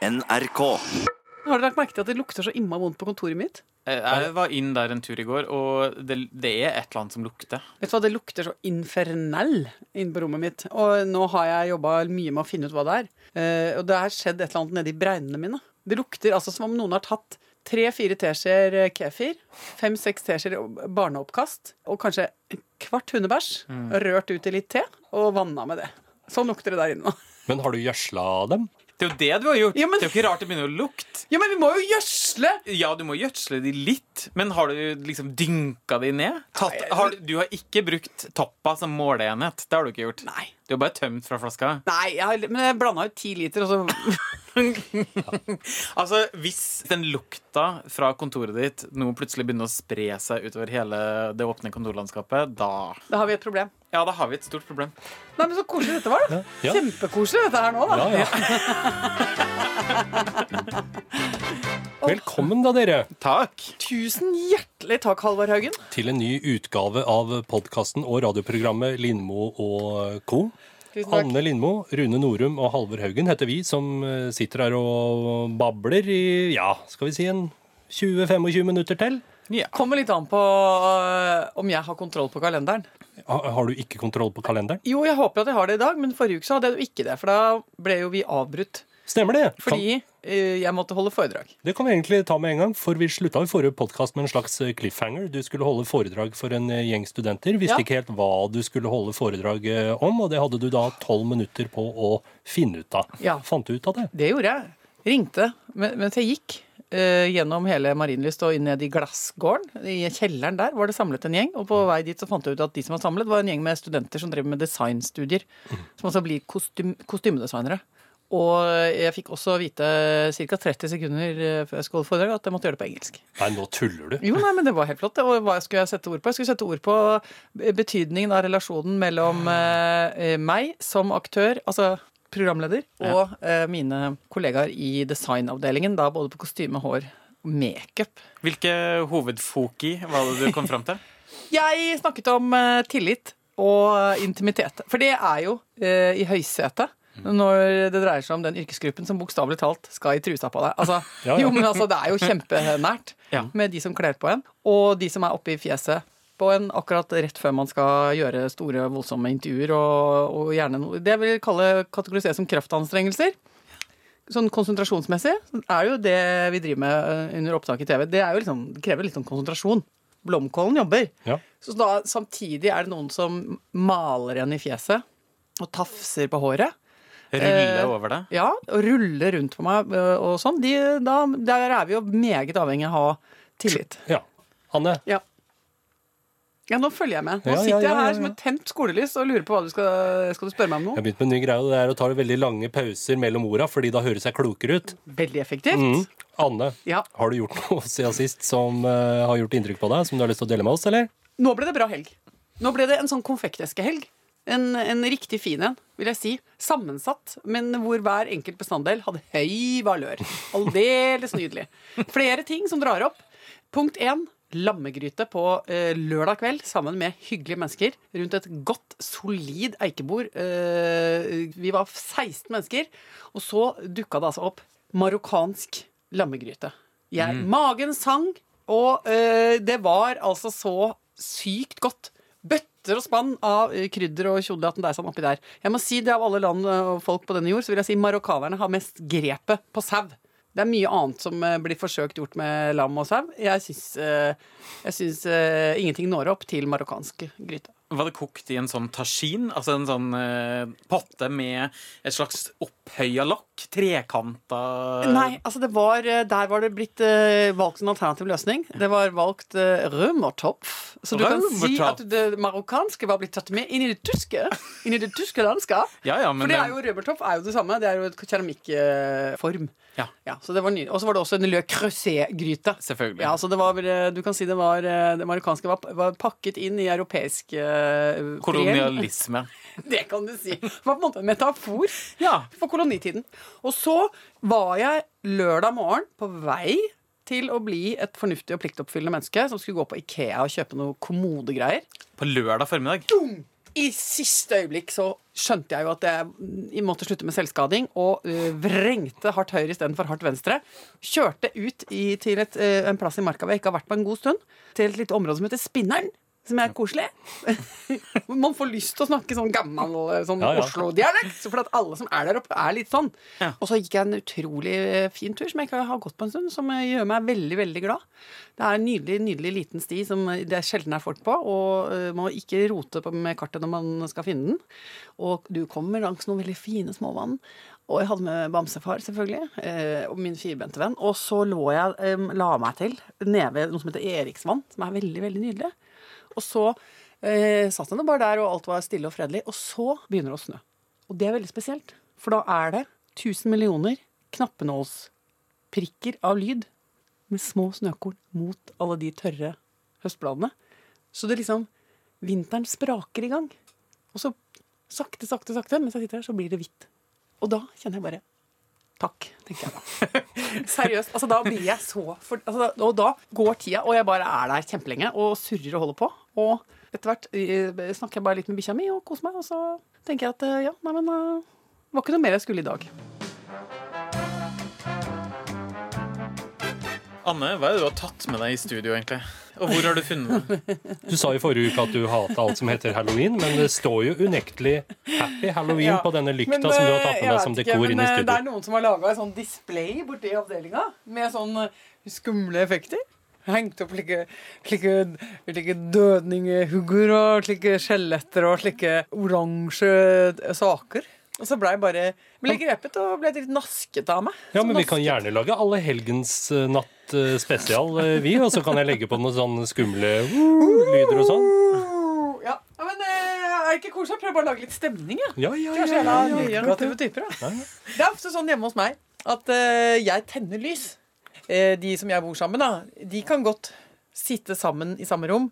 NRK. Har dere lagt merke til at det lukter så imma vondt på kontoret mitt? Eh, Jeg var inn der en tur i går, og det, det er et eller annet som lukter. Vet du hva, Det lukter så infernell inne på rommet mitt. Og nå har jeg jobba mye med å finne ut hva det er. Eh, og det har skjedd et eller annet nedi bregnene mine. Det lukter altså som om noen har tatt tre-fire teskjeer eh, kefir, fem-seks teskjeer barneoppkast og kanskje en kvart hundebæsj, rørt ut i litt te og vanna med det. Sånn lukter det der inne nå. Men har du gjødsla dem? Det er jo det du har gjort. Ja, men- Det er jo ikke rart det begynner å lukte. Ja, men vi må jo gjødsle! Ja, du må gjødsle de litt, men har du liksom dynka de ned? Tatt, har, du- har ikke brukt toppa som måleenhet. Det har du ikke gjort. Nei. Du har bare tømt fra flaska. Nei, jeg, har- men jeg blanda ut ti liter, og så Altså, Hvis den lukta fra kontoret ditt nå plutselig begynner å spre seg utover hele det åpne kontorlandskapet, da Da har vi et problem. Ja, da har vi et stort problem. Nei, men Så koselig dette var, da. Ja. Kjempekoselig dette her nå, da. Ja, ja. Velkommen da, dere, Takk. Tusen hjertelig takk, Halvard Haugen. til en ny utgave av podkasten og radioprogrammet Lindmo og co. Anne Lindmo, Rune Norum og Halvor Haugen heter vi, som eh, sitter her og babler i ja, skal vi si en 20-25 minutter til. Ja. Kommer litt an på øh, om jeg har kontroll på kalenderen. Har, Har du ikke kontroll på kalenderen? Jo, jeg håper at jeg har det i dag, men forrige uke så hadde jeg jo ikke det. For da ble jo vi avbrutt. Stemmer det? Fordi øh, jeg måtte holde foredrag. Det kan vi egentlig ta med en gang, for vi slutta i forrige podkast med en slags eh, cliffhanger. Du skulle holde foredrag for en eh, gjeng studenter. Visste Ja. ikke helt hva du skulle holde foredrag eh, om, og det hadde du da tolv minutter på å finne ut av. Ja. Fant du ut av det? Det gjorde jeg. Ringte mens jeg gikk gjennom hele Marienlyst og ned i glassgården. I kjelleren der var det samlet en gjeng, og på vei dit så fant jeg ut at de som var samlet, var en gjeng med studenter som drev med designstudier. Som altså blir kostym kostymedesignere. Og jeg fikk også vite ca. 30 sekunder øh, før jeg skulle holde foredrag at jeg måtte gjøre det på engelsk. Nei, nå tuller du. Jo, nei, men det var helt flott. Og hva skulle jeg sette ord på? Jeg skulle sette ord på betydningen av relasjonen mellom eh, meg som aktør, altså programleder, og eh, mine kollegaer i designavdelingen, da både på kostyme, hår og makeup. Hvilke hovedfoki var det du kom fram til? Jeg snakket om eh, tillit og intimitet. For det er jo eh, i høysetet. Når det dreier seg om den yrkesgruppen som bokstavelig talt skal i trusa på deg. Altså, Ja, ja. Jo, men altså, Det er jo kjempenært Ja. med de som kler på en, og de som er oppe i fjeset på en akkurat rett før man skal gjøre store, voldsomme intervjuer. Og, og gjerne noe Det jeg vil kalle kategorisere som kraftanstrengelser. Sånn konsentrasjonsmessig er jo det vi driver med eh, under opptak i TV. Det, er jo liksom, det krever litt sånn konsentrasjon. Blomkålen jobber. Ja. Så da, samtidig er det noen som maler en i fjeset og tafser på håret. Rulle Eh, over deg? Ja, og rulle rundt på meg øh, og sånn. De, da, der er vi jo meget avhengig av å ha tillit. Ja. Anne, Ja. ja, nå følger jeg med. Nå Ja, ja, sitter ja, jeg her som et tent skolelys og lurer på hva du skal Skal du spørre meg om nå. jeg har begynt med en ny greie, og det er å ta veldig lange pauser mellom orda, fordi da høres jeg klokere ut. Veldig effektivt. Mm. Anne, Ja. har du gjort noe siden sist som uh, har gjort inntrykk på deg, som du har lyst til å dele med oss, eller? Nå ble det bra helg. Nå ble det en sånn konfekteskehelg. En, en riktig fin en, vil jeg si. Sammensatt, men hvor hver enkelt bestanddel hadde høy valør. Aldeles nydelig. Flere ting som drar opp. Punkt én. Lammegryte på eh, lørdag kveld sammen med hyggelige mennesker rundt et godt, solid eikebord. Eh, vi var 16 mennesker, og så dukka det altså opp marokkansk lammegryte. Jeg, Magen sang, og eh, det var altså så sykt godt. Bøtter og spann av eh, krydder og tjodelaten deisan oppi der. Jeg må si det Av alle land og folk på denne jord, så vil jeg si marokkanerne har mest grepet på sau. Det er mye annet som eh, blir forsøkt gjort med lam og sau. Jeg syns, eh, jeg syns ingenting når opp til marokkansk gryte. Var det kokt i en sånn tasjin? Altså en sånn eh, potte med et slags opphøya lokk? Trekanta Nei, altså det var, eh, der var det blitt eh, valgt en alternativ løsning. Det var valgt eh, rømertopf. Så du kan si at det marokkanske var blitt tatt med inn i det tyske. Inn i det tyske landskap. Ja, ja, For det er jo rømertopf er jo det samme. Det er jo et keramikkform. Ja. Ja, så det var nydelig. Og så var det også en Le Creuset-gryte. Selvfølgelig. Ja, så det var, eh, du kan si det var eh, Det marokkanske var, var pakket inn i europeisk uh. Kolonialisme. Det kan du si. Det var på en måte en metafor Ja. for kolonitiden. Og så var jeg lørdag morgen på vei til å bli et fornuftig og pliktoppfyllende menneske som skulle gå på Ikea og kjøpe noe kommodegreier. På lørdag formiddag. I siste øyeblikk så skjønte jeg jo at jeg måtte slutte med selvskading, og uh, vrengte hardt høyre istedenfor hardt venstre. Kjørte ut i, til et, uh, en plass i marka hvor jeg ikke har vært på en god stund. Til et lite område som heter Spinneren. Som er koselig. Man får lyst til å snakke sånn gammel sånn Ja, ja. Oslo-dialekt. For at alle som er der oppe, er litt sånn. Ja. Og så gikk jeg en utrolig eh, fin tur som jeg ikke har gått på en stund, som eh, gjør meg veldig veldig glad. Det er en nydelig nydelig liten sti som eh, det er sjelden er folk på, og uh, man må ikke rote på med kartet når man skal finne den. Og du kommer langs noen veldig fine småvann. Og jeg hadde med bamsefar, selvfølgelig, eh, og min firbente venn. Og så lå jeg, eh, la meg til nede ved noe som heter Eriksvann, som er veldig, veldig nydelig. Og så eh, satt han bare der, og alt var stille og fredelig. Og så begynner det å snø. Og det er veldig spesielt, for da er det 1000 millioner knappenålsprikker av lyd med små snøkorn mot alle de tørre høstbladene. Så det liksom Vinteren spraker i gang. Og så sakte, sakte, sakte, mens jeg sitter her, så blir det hvitt. Og da kjenner jeg bare Takk, tenker jeg da. Seriøst. altså Da blir jeg så for, altså, da- Og da går tida, og jeg bare er der kjempelenge og surrer og holder på. Og etter hvert eh, snakker jeg bare litt med bikkja mi og koser meg, og så tenker jeg at eh, ja, nei, men eh, det var ikke noe mer jeg skulle i dag. Anne, hva er det du har tatt med deg i studio, egentlig? Og hvor har du funnet det? Du sa i forrige uke at du hata alt som heter halloween, men det står jo unektelig Happy Halloween Ja. på denne lykta Men, som du har eh, tatt med deg som dekor ikke, inn i men, eh, Det er noen som har laga et sånn display borti avdelinga med sånn eh, skumle effekter. Hengt opp slike, slike, slike dødningehugger og slike skjeletter og slike oransje saker. Og så ble jeg bare ble grepet og ble litt nasket av meg. Ja, men vi kan gjerne lage Alle helgens eh, natt eh, spesial, eh, vi. Og så kan jeg legge på noen sånne skumle uh, lyder og sånn. Ja, men er det ikke koselig? Jeg prøver bare å lage litt stemning, jeg. Ja, ja, ja, ja, ja, negative typer, da. Det er ofte sånn hjemme hos meg at jeg tenner lys. De som jeg bor sammen med, de kan godt sitte sammen i samme rom,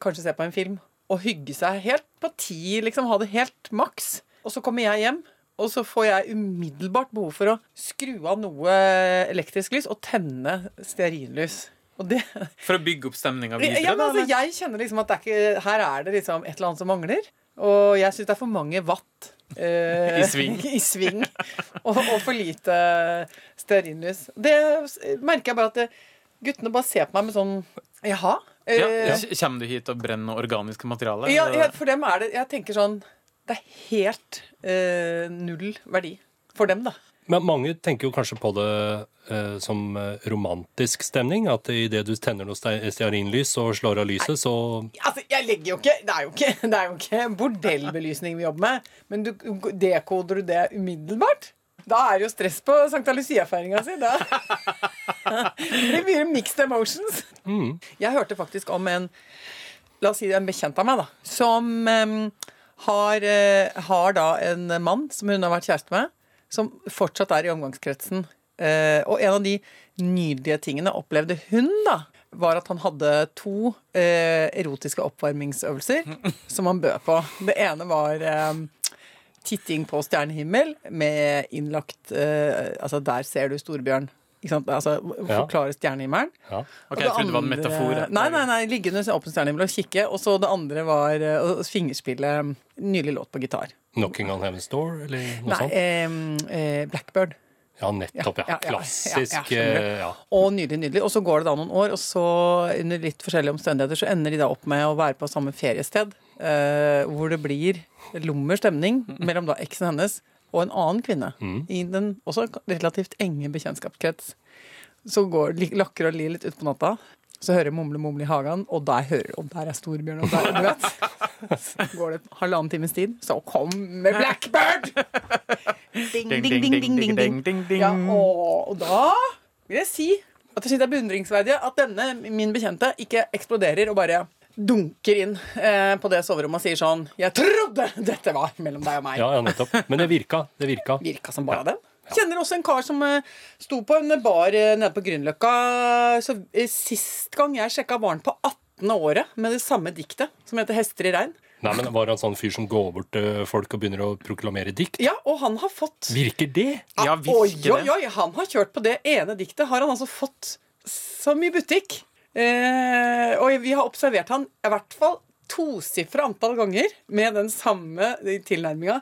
kanskje se på en film, og hygge seg helt på ti, liksom ha det helt maks. Og så kommer jeg hjem, og så får jeg umiddelbart behov for å skru av noe elektrisk lys og tenne stearinlys. Og det For å bygge opp stemninga videre? ja, men altså, jeg kjenner liksom at det er ikke, her er det liksom et eller annet som mangler. Og jeg syns det er for mange watt. eh, I sving. I sving. Og, og for lite stearinlys. Det merker jeg bare at det, guttene bare ser på meg med sånn Jaha? ja, ja. Kommer du hit og brenner noe organisk materiale? ja, ja, for dem er det Jeg tenker sånn Det er helt eh, null verdi for dem, da. Men mange tenker jo kanskje på det eh, som eh, romantisk stemning. At idet du tenner noe ste- stearinlys og slår av lyset, så Altså, jeg legger jo ikke Det er jo ikke, det er jo ikke bordellbelysning vi jobber med. Men du, dekoder du det umiddelbart? Da er det jo stress på Sankta Lucia-feiringa si. Da. Det blir mixed emotions. Jeg hørte faktisk om en La oss si en bekjent av meg, da. Som em, har, eh, har da en mann som hun har vært kjæreste med, som fortsatt er i omgangskretsen. Eh, og en av de nydelige tingene opplevde hun, da, var at han hadde to eh, erotiske oppvarmingsøvelser som han bød på. Det ene var eh, titting på stjernehimmel med innlagt eh, Altså, der ser du Storbjørn. Ikke sant? Altså, forklare stjernehimmelen. ja. Ok, jeg trodde det var en metafor. Nei, nei, nei, ligge under åpen stjernehimmel og kikke. Og så det andre var eh, å fingerspille nylig låt på gitar. 'Knocking on Heaven's Door', eller noe Nei, sånt? eh, eh, Blackbird. Ja, nettopp. Ja. ja, ja, Klassisk. ja. Og nydelig, nydelig. Og så går det da noen år, og så under litt forskjellige omstendigheter så ender de da opp med å være på samme feriested, eh, hvor det blir lummer stemning mellom da eksen hennes og en annen kvinne i den også relativt enge bekjentskapskrets. Så går lakker og lir litt utpå natta. Så hører mumle, mumle i hagen, og der hører Og der er Storbjørn, og der, du vet. Så går det halvannen times tid, så kommer Blackbird! Ding, ding, ding, ding, ding, ding. ding, ding. Ja, og, og da vil jeg si at jeg synes det er beundringsverdig at denne, min bekjente, ikke eksploderer og bare dunker inn eh, på det soverommet og sier sånn 'Jeg trodde dette var mellom deg og meg'. ja, ja, nettopp. Men det virka. Det virka. Virka som bare den. Kjenner også en kar som eh, sto på en bar eh, nede på Grünerløkka. Så eh, Sist gang jeg sjekka, var han på 18. året med det samme diktet, som heter 'Hester i regn'. Nei, men Var han sånn fyr som går bort til folk og begynner å proklamere dikt? Ja, og han har fått Virker det? Ja, Oi, virker oi, oi, oi, han har kjørt på det ene diktet. Har han altså fått så mye butikk. Eh, og vi har observert han i hvert fall tosifra antall ganger med den samme tilnærminga.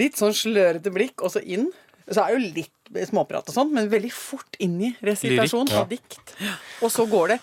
Litt sånn slørete blikk, og så inn. Så er det jo litt småprat og sånn, men veldig fort inn i resitasjon Lyrik, ja. av dikt. Og så går det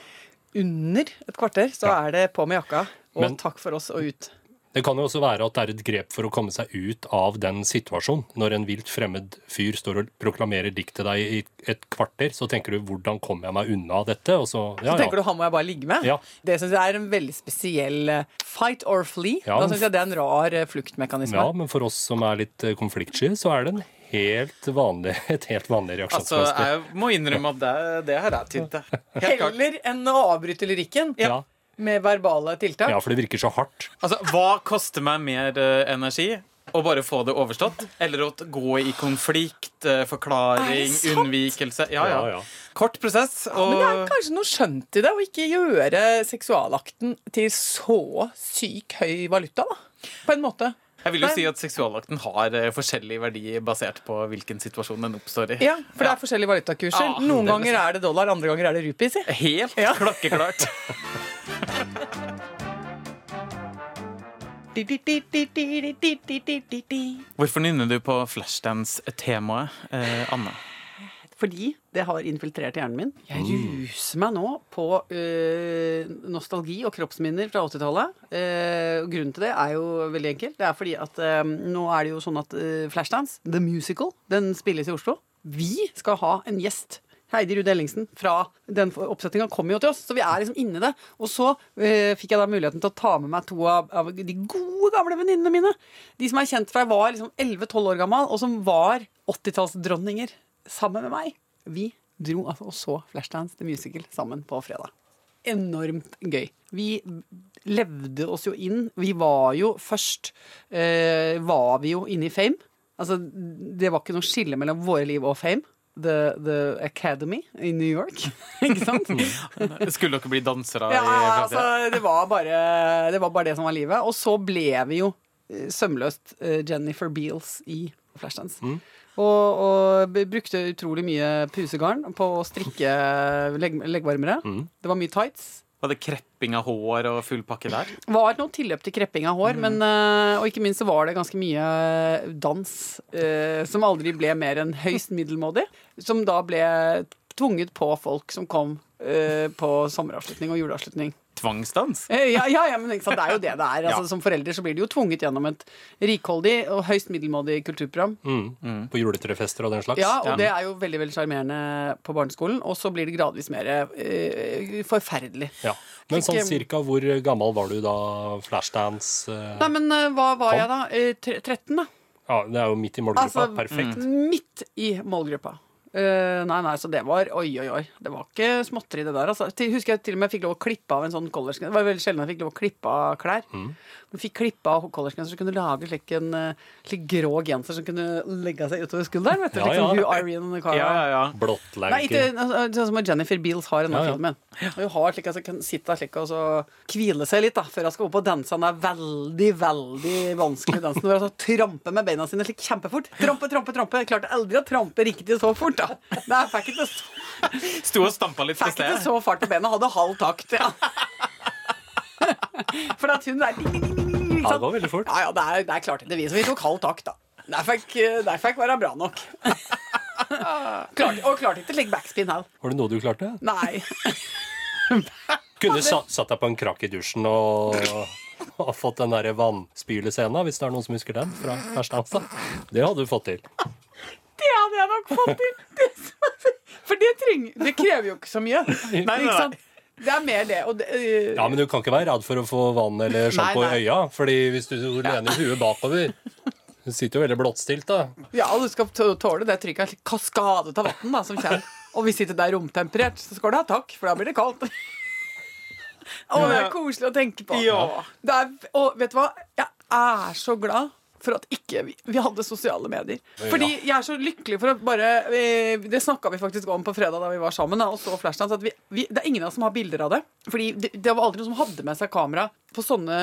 under et kvarter, så er det på med jakka, og Men- takk for oss og ut. Det kan jo også være at det er et grep for å komme seg ut av den situasjonen. Når en vilt fremmed fyr står og proklamerer dikt til deg i et kvarter, så tenker du 'hvordan kommer jeg meg unna dette?' Og så, ja, Så tenker du han må jeg bare ligge med? Ja. Det syns jeg er en veldig spesiell eh, fight or flee. Ja, da syns jeg det er en rar eh, fluktmekanisme. ja, men for oss som er litt eh, konfliktsky, så er det en helt vanlig, et helt vanlig Altså, jeg må innrømme at det, det her er tynt. til. Heller enn å avbryte lyrikken Ja. Med verbale tiltak. ja, for det virker så hardt. Altså, hva koster meg mer uh, energi? Å bare få det overstått? Eller å gå i konflikt, Er forklaring, unnvikelse? Ja, ja. Ja. Kort prosess. Men det er kanskje noe skjønt i det, å ikke gjøre seksualakten til så syk høy valuta, da. På en måte. jeg vil jo si at seksualakten har eh, forskjellig verdi basert på hvilken situasjon den oppstår i. Ja, For det er forskjellige valutakurser. Ja, Noen ganger er det dollar, andre ganger er det rupees. Helt Ja. klokkeklart. Hvorfor nynner du på Flashdance-temaet, eh, Anne? Fordi det har infiltrert hjernen min. Jeg ruser meg nå på øh, nostalgi og kroppsminner fra 80-tallet. Uh, grunnen til det er jo veldig enkel. Det er fordi at øh, nå er det jo sånn at øh, Flashdance, The Musical, den spilles i Oslo. Vi skal ha en gjest. Heidi Ruud Ellingsen fra den oppsetninga kommer jo til oss, så vi er liksom inne det. Og så øh, fikk jeg da muligheten til å ta med meg to av, av de gode, gamle venninnene mine. De som er kjent fra jeg var liksom 11-12 år gammel, og som var 80-tallsdronninger sammen med meg. Vi dro altså og så Flashdance The Musical sammen på fredag. Enormt gøy. Vi levde oss jo inn. Vi var jo først eh, Var vi jo inne i Fame. Altså, det var ikke noe skille mellom våre liv og Fame. The, the Academy i New York. ikke sant? Skulle dere bli dansere? Ja, altså, det var, bare, det var bare det som var livet. Og så ble vi jo eh, sømløst eh, Jennifer Beals i Flashdance. Og, og brukte utrolig mye pusegarn på å strikke legg, leggvarmere. Det var mye tights. Var det krepping av hår og full pakke der? var noe tilløp til krepping av hår, men, eh, og ikke minst så var det ganske mye dans eh, som aldri ble mer enn høyst middelmådig. Som da ble tvunget på folk som kom eh, på sommeravslutning og juleavslutning. Tvangsdans? Eh, Ja, ja, ja, men ikke sant, det er jo det det er. Altså, Ja. Som forelder så blir du jo tvunget gjennom et rikholdig og høyst middelmådig kulturprogram. Mm. På juletrefester og den slags. Ja, og Ja. det er jo veldig veldig sjarmerende på barneskolen. Og så blir det gradvis mer eh, forferdelig. Ja. Men sånn cirka hvor gammel var du da Flashdance eh, Nei, men eh, hva var Kom. jeg da? Eh, 13, da. Ja, det er jo midt i målgruppa. Altså, Perfekt. Midt i målgruppa. Eh, nei, nei, så det var Oi, oi, oi. Det var ikke småtteri, det der. Altså. Til, husker jeg til og med fikk lov å klippe av en sånn collegegenser. Det var veldig sjelden jeg fikk lov å klippe av klær. Mm. Men fikk klippe av collegegenser, så kunne lage slik en eh, slik grå genser som kunne legge seg utover skulderen. Vet du? Ja, Liksom ja. Hugh Irene Cara. Ja, ja, ja. Nei, ikke altså, sånn som Jennifer Beals har i denne Ja, ja. filmen. Hun har slik, altså, kan sitte slik og så hvile seg litt da, før hun skal opp og danse. Den er veldig, veldig vanskelig dansen. Hvor hun altså tramper med beina sine slik kjempefort. Trampe, trampe, trampe. Klarte aldri å trampe riktig så fort. Da. Nei, fikk ikke, så- Sto og stampa litt på fikk ikke stedet. så fart på bena. Hadde halv takt. ja. For at hun er ding, ding, ding, ding, ding, ikke Ja, det sant? går veldig fort. Ja, ja, det er, det er klart det vi, så vi tok halv takt, da. Der fikk, der fikk være bra nok. klart, og klarte ikke å legge backspin her. Var det noe du klarte? Nei. Kunne sa, satt deg på en krakk i dusjen og, og fått den der vannspylescena, hvis det er noen som husker den fra Flashdance. Det hadde du fått til. Det hadde jeg nok fått til. Det som For det, trenger, det krever jo ikke så mye. nei, nei. Sant? Det er mer det. Det uh, Ja, Men du kan ikke være redd for å få vann eller sjampo Nei, i øya. Fordi hvis du lener huet bakover Du sitter jo veldig blottstilt, da. ja, og du skal tåle det trykket. Kaskadet kaskade av vann da, som kommer. Og hvis ikke det er romtemperert, så skal du ha takk, for da blir det kaldt. Å, det er koselig å tenke på. Ja. Det er, og vet du hva? Jeg er så glad for at ikke vi, vi hadde sosiale medier. Fordi jeg er så lykkelig for å bare eh, Det snakka vi faktisk om på fredag da vi var sammen. Og så Flashdance, at vi, vi, Det er ingen av oss som har bilder av det. Fordi det, det var aldri noen som hadde med seg kamera på sånne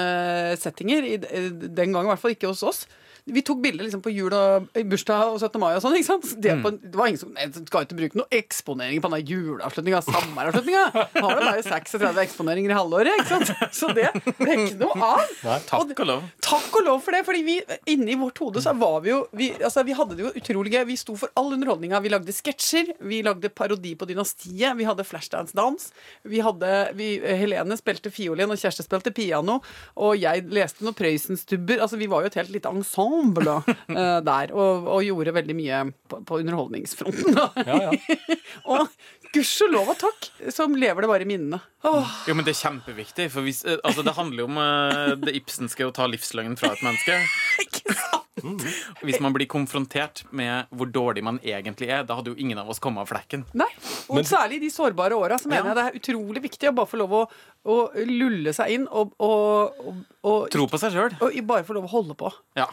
settinger. I, den gangen, i hvert fall ikke hos oss. Vi tok bilder liksom på jul og bursdag og 17. mai og sånn. ikke sant? Det, på, det var ingen som du skal ikke bruke noe eksponering på denne juleavslutninga. Sommeravslutninga. Har du bare 36 eksponeringer i halvåret, ikke sant? Så det ble ikke noe av. Nei. Takk og lov. Takk og lov for det, fordi vi inni vårt hode så var vi jo vi, altså, vi hadde det jo utrolig gøy. Vi sto for all underholdninga. Vi lagde sketsjer, vi lagde parodi på Dynastiet, vi hadde Flashdance-dans. Vi hadde, vi, Helene spilte fiolin, og Kjersti spilte piano. Og jeg leste noen Prøysenstubber. Altså, vi var jo et helt lite ensemble eh, der, og, og gjorde veldig mye på, på underholdningsfronten. Da. Ja, ja. og gudskjelov og takk, så lever det bare i minnene. Oh. Jo, men det er kjempeviktig, for hvis, eh, altså, det handler jo om uh, det Ibsenske å ta livsløgnen fra et menneske. ikke sant? Hvis man blir konfrontert med hvor dårlig man egentlig er, da hadde jo ingen av oss kommet av flekken. Nei. Og Men- særlig i de sårbare åra så mener Ja. jeg det er utrolig viktig å bare få lov å, å lulle seg inn og, og, og, og, Tro på seg sjøl. og bare få lov å holde på. Ja.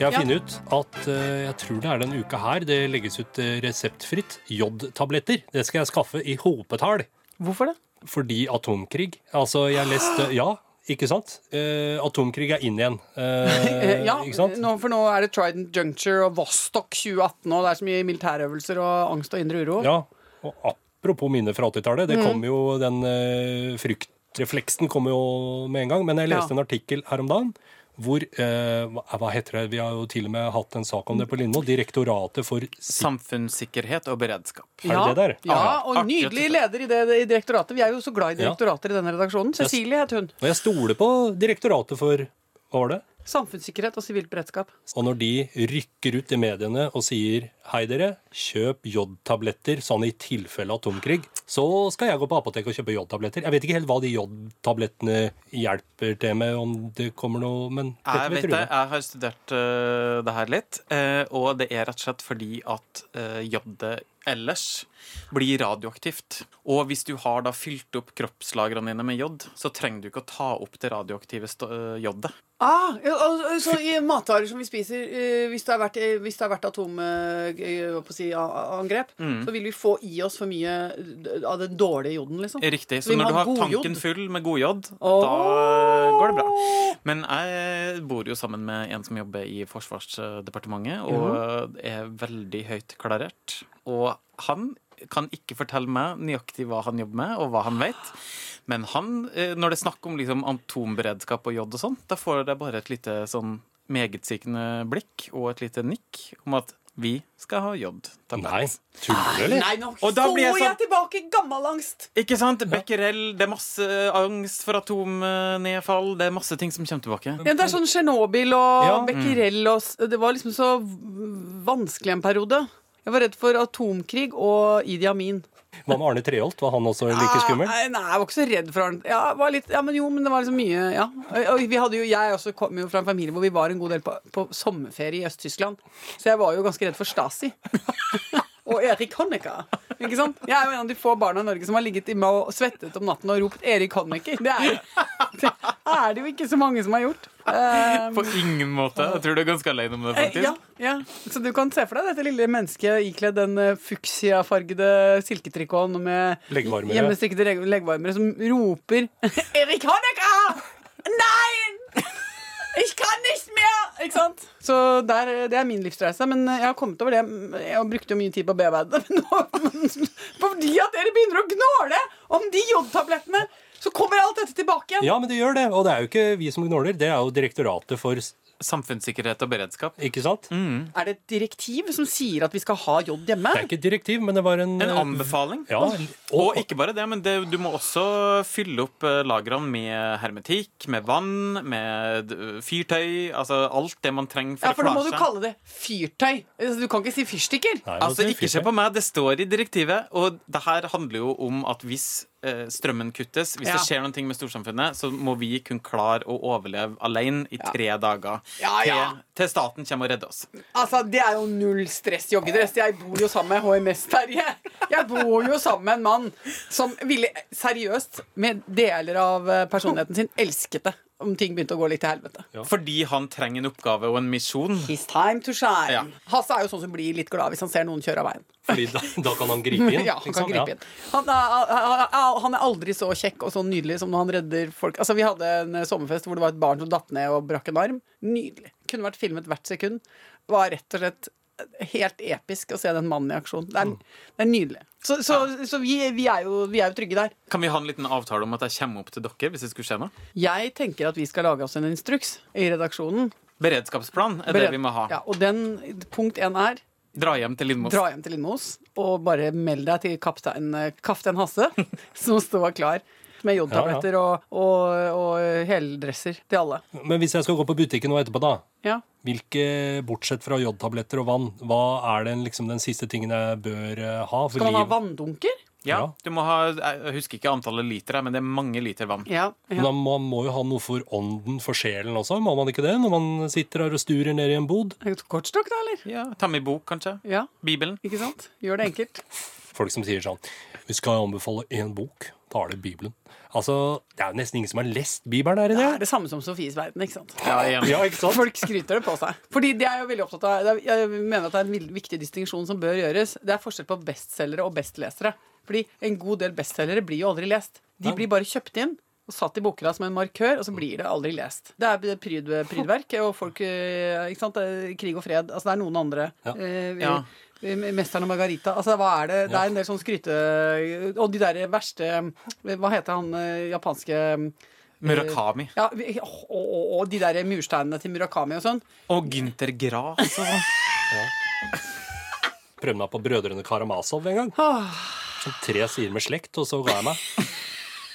Jeg har Ja. funnet ut at uh, jeg tror det er denne uka her det legges ut eh, reseptfritt jodtabletter. Det skal jeg skaffe i hopetall. Hvorfor det? Fordi atomkrig. Altså, jeg leste Ja, ikke sant? Uh, atomkrig er inn igjen. Uh, ja, nå, for nå er det Trident Juncture og Vostok 2018, og det er så mye militærøvelser og angst og indre uro. Ja, og apropos minner fra 80-tallet, Mm. det kom jo den uh, fryktrefleksen kom jo med en gang. Men jeg leste Ja. en artikkel her om dagen hvor eh, hva, heter det? Vi har jo til og med hatt en sak om det på Lindmo. Direktoratet for si- Samfunnssikkerhet og beredskap. Er det det der? Ja, Ja, og nydelig leder i det i direktoratet. Vi er jo så glad i Ja. direktorater i denne redaksjonen. Cecilie het hun. Og jeg stoler på Direktoratet for Hva var det? Samfunnssikkerhet og sivilt beredskap. Og når de rykker ut i mediene og sier hei dere, kjøp jodtabletter sånn i tilfelle atomkrig, så skal jeg gå på apoteket og kjøpe jodtabletter. Jeg vet ikke helt hva de jodtablettene hjelper til med, om det kommer noe Men Jeg dette vet vet det, jeg har studert uh, det her litt, uh, og det er rett og slett fordi at uh, jodet ellers blir radioaktivt. Og hvis du har da fylt opp kroppslagrene dine med jod, så trenger du ikke å ta opp det radioaktive eh, jodet. Ah, ja, så I matvarer som vi spiser, eh, hvis det har vært, eh, hvis det har vært atomangrep, Mm. så vil vi få i oss for mye eh, av den dårlige joden, liksom. Riktig. Så, Så når du har tanken jod. full med godjod, oh. da går det bra. Men jeg bor jo sammen med en som jobber i Forsvarsdepartementet, og er veldig høyt klarert. Og han kan ikke fortelle meg nøyaktig hva han jobber med, og hva han vet. Men han, eh, når det er snakk om liksom atomberedskap og jod og sånn, da får jeg bare et lite sånn megetsikende blikk og et lite nikk om at vi skal ha jodtablett. Nei, tuller du, eller? Nei, nå Og da får blir jeg jeg, sånn- tilbake i gammel angst! Ikke sant? Becquerel, det er masse angst for atomnedfall. Det er masse ting som kommer tilbake. Ja, det er sånn Tsjernobyl og Ja. Becquerel og Det var liksom så vanskelig en periode. Jeg var redd for atomkrig og Idi Amin. Hva med Arne Treholt? Var han også like skummel? Ah, Nei, jeg var ikke så redd for Arne. Ja, var litt, ja, men jo, men det var liksom mye Ja. Og vi hadde jo, jeg også kom jo fra en familie hvor vi var en god del på, på sommerferie i Øst-Tyskland. Så jeg var jo ganske redd for Stasi. og Erik Honecker. Ikke sant? Jeg er jo en av de få barna i Norge som har ligget i og svettet om natten og ropt 'Erik Honecker'. Det er, det er det jo ikke så mange som har gjort. Um, På ingen måte. Jeg tror du er ganske alene om det, Eh, faktisk. Ja, ja. Så du kan se for deg dette lille mennesket ikledd den uh, fuksiafargede silketrikoten med Leggvarmere. hjemmestrikkede leggvarmere som roper 'Erik Honecker! Nei! Jeg kan ikke mehr!' Ikke sant? Så der, det er min livsreise. Men jeg har kommet over det. Jeg brukte jo mye tid på å bearbeide det. Fordi at dere begynner å gnåle om de jodtablettene, så kommer alt dette tilbake igjen. Ja, men det gjør det. Og det er jo ikke vi som gnåler, det er jo Direktoratet for Samfunnssikkerhet og beredskap. Ikke sant? Er det et direktiv som sier at vi skal ha jod hjemme? Det er ikke et direktiv, men det var en En anbefaling. Ja, Og ikke bare det, men det, du må også fylle opp eh, lagrene med hermetikk, med vann, med fyrtøy. Altså alt det man trenger for, Ja, for da må du kalle det fyrtøy. Altså, Du kan ikke si fyrstikker. Nei, Altså, ikke se på meg, det står i direktivet. Og det her handler jo om at hvis strømmen kuttes, hvis Ja. det skjer noe med storsamfunnet, så må vi kunne klare å overleve alene i tre dager. Ja, ja. Til, til staten kommer og redder oss. Altså, Det er jo null stress joggedress. Jeg bor jo sammen med HMS-Terje. Jeg bor jo sammen med en mann som ville seriøst, med deler av eh, personligheten sin, elsket det. Om ting begynte å gå litt til helvete. Fordi han trenger en oppgave og en misjon. His time to shine. Ja. Hasse er jo sånn som blir litt glad hvis han ser noen kjøre av veien. Fordi da, da kan han gripe inn. Ja, han kan gripe inn. Han er, han- er aldri så kjekk og så nydelig som når han redder folk. Altså, Vi hadde en sommerfest hvor det var et barn som datt ned og brakk en arm. Nydelig. Kunne vært filmet hvert sekund. Var rett og slett helt episk å se den mannen i aksjon. Det er, det er nydelig. Så, så, så vi, vi, er jo, vi er jo trygge der. Kan vi ha en liten avtale om at jeg kommer opp til dere hvis det skulle skje noe? Jeg tenker at vi skal lage oss en instruks i redaksjonen. Beredskapsplan er det vi må ha. Ja, og den, punkt én er Dra hjem til Lindmos. Dra hjem til Lindmos og bare meld deg til kaptein, eh, kaptein Hasse, som står klar med jodtabletter og, og, og heldresser til alle. Men hvis jeg skal gå på butikken nå etterpå, da. Ja. Hvilke, bortsett fra jodtabletter og vann, hva er den, liksom, den siste tingen jeg bør eh, ha? For Skal man ha liv? vanndunker? Ja, Ja. du må ha, Jeg husker ikke antallet liter, men det er mange liter vann. Ja. Men ja. da man må jo ha noe for ånden, for sjelen også, må man ikke det? Når man sitter her og sturer ned i en bod? Kortstokk, da, eller? Ja, Ta med bok, kanskje. Ja, Bibelen. ikke sant? Gjør det enkelt. Folk som sier sånn Vi skal anbefale én bok, da er det Bibelen. Altså, Det er jo nesten ingen som har lest Bibelen, der i Det det? er det samme som Sofies verden, ikke sant? Ja, ja. Ja, ikke sant? Folk skryter det på seg. Fordi de er jo veldig opptatt av Jeg mener at det er en viktig distinksjon som bør gjøres. Det er forskjell på bestselgere og bestlesere. Fordi en god del bestselgere blir jo aldri lest. De blir bare kjøpt inn og satt i bokhylla som en markør, og så blir det aldri lest. Det er pryd, prydverk, og folk eh, Ikke sant? Er Krig og fred. Altså, det er noen andre. Ja. Eh, Ja. eh, Mesteren og Margarita. Altså, hva er det? Det er en del sånn skryte... Og de der verste Hva heter han eh, japanske Murakami. ja, og, og, og de der mursteinene til Murakami og sånn. Og Gynter Grass og sånn. Prøvde meg på Brødrene Karamazov en gang. Som tre sider med slekt, og så ga jeg meg.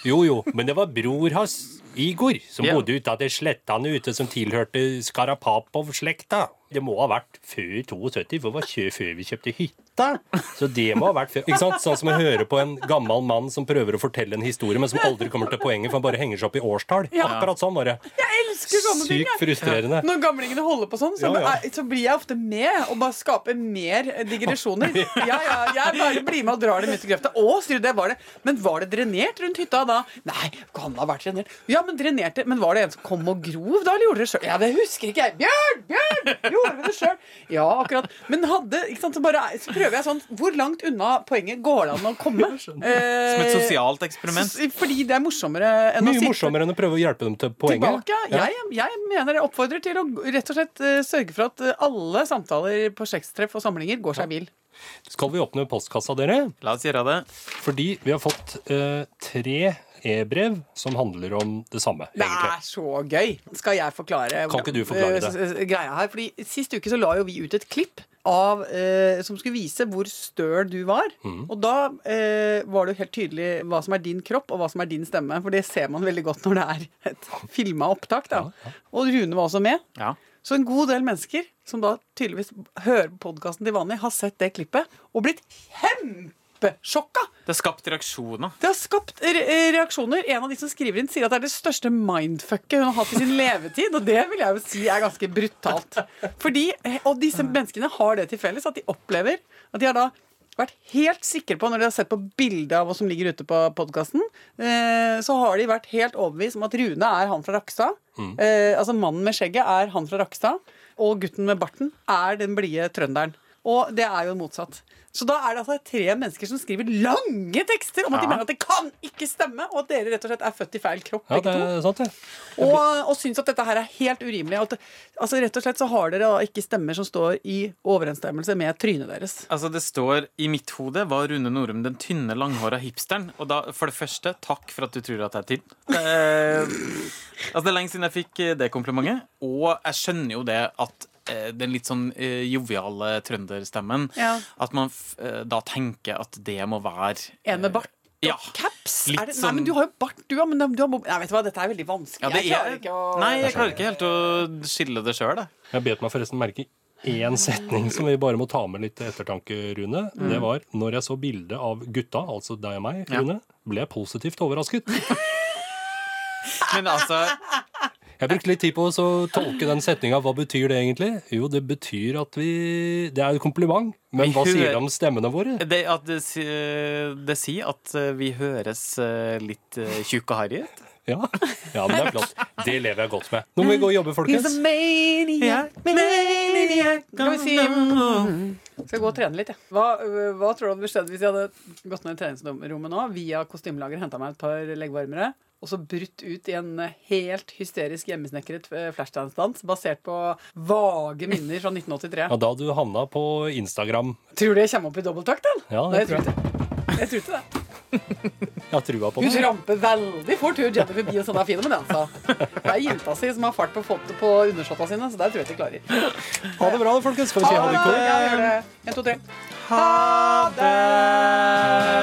Jo, jo, men det var bror hans, Igor, som Ja. bodde ute av de slettene ute som tilhørte Skarapapov-slekta. Det må ha vært før 72, for det var før vi kjøpte hytta. Så det må ha vært før. Ikke sant? Sånn som å høre på en gammel mann som prøver å fortelle en historie, men som aldri kommer til poenget, for han bare henger seg opp i årstall. Akkurat sånn var det. Jeg elsker sånne ting! Sykt frustrerende. Når gamlingene holder på sånn, så, Ja, ja. så blir jeg ofte med og bare skaper mer digresjoner. Ja, ja, jeg bare blir med og drar dem ut i grøfta. Å, sier du det var det. Men var det drenert rundt hytta da? Nei, kan det ha vært drenert? Ja, men drenerte. Men var det en som kom og grov da, eller gjorde dere det sjøl? Ja, det husker ikke jeg. Bjørn! Bjørn! Gjorde vi det sjøl? Ja, akkurat. Men hadde ikke sant, så, bare, så prøver jeg sånn Hvor langt unna poenget går det an å komme? Som et Eh, sosialt eksperiment. Fordi det er morsommere enn å Mye sitte morsommere enn å prøve å hjelpe dem til poenget. tilbake. Jeg, jeg mener jeg oppfordrer til å rett og slett eh, sørge for at eh, alle samtaler på slektstreff og samlinger går seg vill. Skal vi åpne postkassa, dere? La oss gjøre det. Fordi vi har fått uh, tre e-brev som handler om det samme, Det egentlig. er så gøy! Skal jeg forklare Kan ikke du forklare det? greia her? Fordi Sist uke så la jo vi ut et klipp av, eh, som skulle vise hvor støl du var. Mm. Og da eh, var det jo helt tydelig hva som er din kropp, og hva som er din stemme. For det ser man veldig godt når det er et filma opptak. da. Og Rune var også med. Ja. Så en god del mennesker som da tydeligvis hører på podkasten til vanlig, har sett det klippet og blitt kjempesjokka. Det har skapt reaksjoner. Det har skapt re reaksjoner. En av de som skriver inn, sier at det er det største mindfucket hun har hatt i sin levetid. Og det vil jeg jo si er ganske brutalt. Fordi, Og disse menneskene har det til felles at de opplever at de har da vært helt sikre på, når de har sett på bildet av hva som ligger ute på podkasten, eh, så har de vært helt overbevist om at Rune er han fra Rakstad. Mm. altså mannen med skjegget er han fra Rakstad. Og gutten med barten er den blide trønderen. Og det er jo motsatt. Så da er det altså tre mennesker som skriver lange tekster om at de mener at det kan ikke stemme, og at dere rett og slett er født i feil kropp, Ja, begge det to. er sant, det. Og, og syns at dette her er helt urimelig. At, altså Rett og slett så har dere da ikke stemmer som står i overensstemmelse med trynet deres. Altså Det står i mitt hode var Rune Norum den tynne, langhåra hipsteren. Og da, for det første, takk for at du tror at jeg er tynn. Eh, altså Det er lenge siden jeg fikk eh, det komplimentet. Og jeg skjønner jo det at den litt sånn eh, joviale trønderstemmen Ja. At man f eh, da tenker at det må være En med bart og Ja. caps. Litt Er det, nei, sånn- men du har jo bart, du òg. Men du har Nei, vet du hva, dette er veldig vanskelig. Ja, det jeg klarer er, ikke å nei, jeg klarer ikke helt å skille det sjøl, jeg. Jeg bet meg forresten merke i én setning som vi bare må ta med litt ettertanke, Rune. Det var når jeg så bildet av gutta, altså deg og meg, Ja. Rune, ble jeg positivt overrasket. Men altså Jeg brukte litt tid på å tolke den setninga. Hva betyr det egentlig? Jo, det betyr at vi Det er et kompliment. Men hva sier det om stemmene våre? det, at det, det sier at eh, vi høres eh, litt eh, tjukke og harry ut. Ja. ja, men det er flott. Det lever jeg godt med. Nå må vi gå og jobbe, folkens. a maniac, maniac. Skal vi si Skal gå og trene litt, jeg. Hva, hva tror du hadde skjedd hvis jeg hadde gått ned i treningsrommet nå, via kostymelager, henta meg et par leggvarmere, og så brutt ut i en helt hysterisk hjemmesnekret eh, flashdance-dans basert på vage minner fra 1983? Ja, da du havna på Instagram. Tror du jeg kommer opp i dobbelttakt, da? Ja, det tror jeg. tror ikke. Jeg tror det. Jeg har trua på Hun tramper veldig fort, hun Jennifer forbi og sånn er fine med den, altså. Det er jenta si som har fart på fotet på undersåtta sine, så der tror jeg ikke klarer. Ha det bra, folkens. Skal vi si ha det i kor? Ja, gjør det. En, to, tre. Ha det!